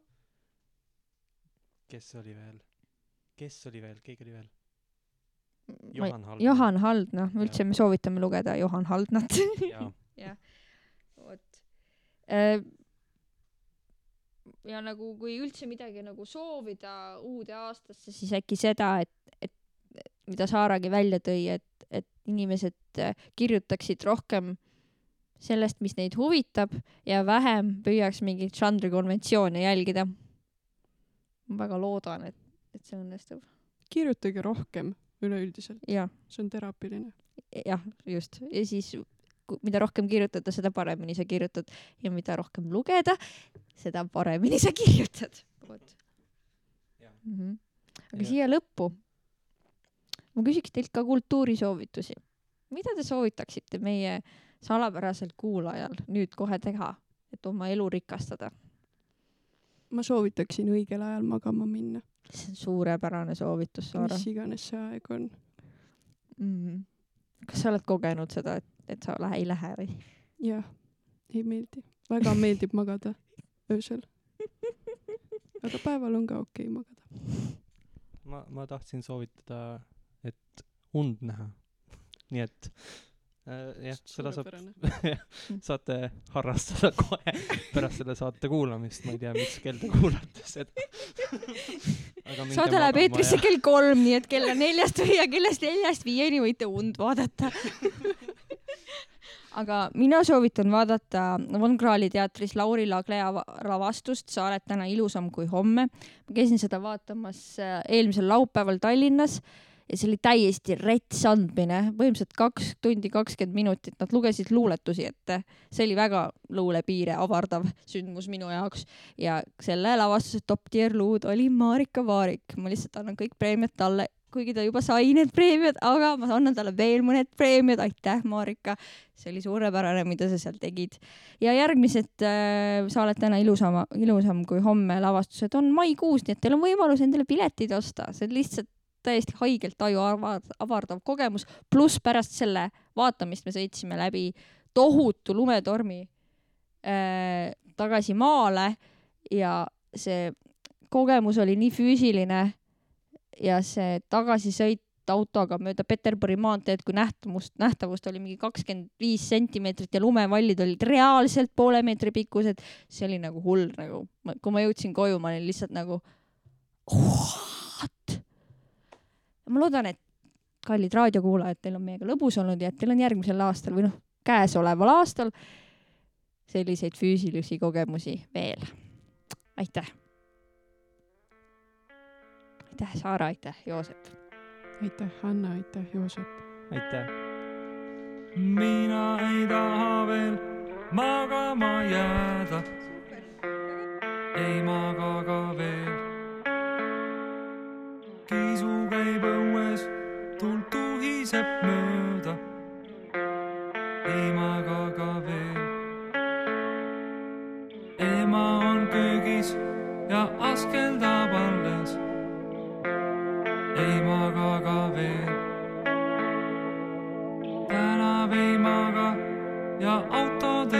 kes oli veel, kes oli veel, keegi oli veel? Johan Haldner. Johan Haldner, üldse me soovitame lugeda Johan Haldnat. jaa, vot. ja nagu, kui üldse midagi nagu soovida uude aastasse, siis äkki seda, et, et mida Saaragi välja tõi, et, et inimesed äh, kirjutaksid rohkem sellest, mis neid huvitab ja vähem püüaks mingeid žanrikonventsioone jälgida. ma väga loodan, et, et see õnnestub. kirjutage rohkem üleüldiselt, see on teraapiline. jah, just. ja siis mida rohkem kirjutada, seda paremini sa kirjutad ja mida rohkem lugeda, seda paremini sa kirjutad. vot mm. -hmm. aga Ja- siia lõppu ma küsiks teilt ka kultuurisoovitusi. mida te soovitaksite meie salapärasel kuulajal nüüd kohe teha, et oma elu rikastada? ma soovitaksin õigel ajal magama minna, see on suurepärane soovitus, Saara mis iganes see aeg on. mm. kas sa oled kogenud seda, et, et sa lähe, ei lähe või? jah, ei meeldi, väga meeldib magada öösel. aga päeval on ka okei okay magada. ma, ma tahtsin soovitada, et und näha. nii et äh, jah, seda saab, saate harrastada kohe pärast selle saate kuulamist, ma ei tea, mis kell te kuulate seda. saade läheb eetrisse kell kolm, nii et kella neljast või ja kellast neljast viieni võite und vaadata. aga mina soovitan vaadata Von Krahli teatris Lauri Laglea va- lavastust Sa oled täna ilusam kui homme. ma käisin seda vaatamas äh, eelmisel laupäeval Tallinnas ja see oli täiesti rets andmine, põhimõtteliselt kaks tundi kakskümmend minutit, nad lugesid luuletusi ette. see oli väga luulepiire avardav sündmus minu jaoks ja selle lavastuse top tier luud oli Marika Vaarik. ma lihtsalt annan kõik preemiad talle, kuigi ta juba sai need preemiad, aga ma annan talle veel mõned preemiad, aitäh, Marika. see oli suurepärane, mida sa seal tegid. ja järgmised äh, Sa oled täna ilusama, ilusam kui homme lavastused on maikuus, nii et teil on võimalus endale piletid osta, see on lihtsalt täiesti haigelt aju ava- avardav kogemus, pluss pärast selle vaatamist me sõitsime läbi tohutu lumetormi äh, tagasi maale ja see kogemus oli nii füüsiline ja see tagasisõit autoga mööda Peterburi maanteed, kui nähtavust, nähtavust oli mingi kakskümmend viis sentimeetrit ja lumevallid olid reaalselt poole meetri pikkused, see oli nagu hull nagu, kui ma jõudsin koju, ma olin lihtsalt nagu what? Ma loodan, et kallid raadiokuulajad, teil on meiega lõbus olnud ja et teil on järgmisel aastal või noh, käesoleval aastal selliseid füüsilisi kogemusi veel. aitäh. aitäh, Saara, aitäh, Joosep. aitäh, Anna, aitäh, Joosep. aitäh. mina ei taha veel magama jääda, ei maga ka veel. kisu käib õues, tuld tuhiseb mööda, ei maga ka veel. ema on köögis ja askeldab alles, ei maga ka veel tänav ei maga ja autod ei maga,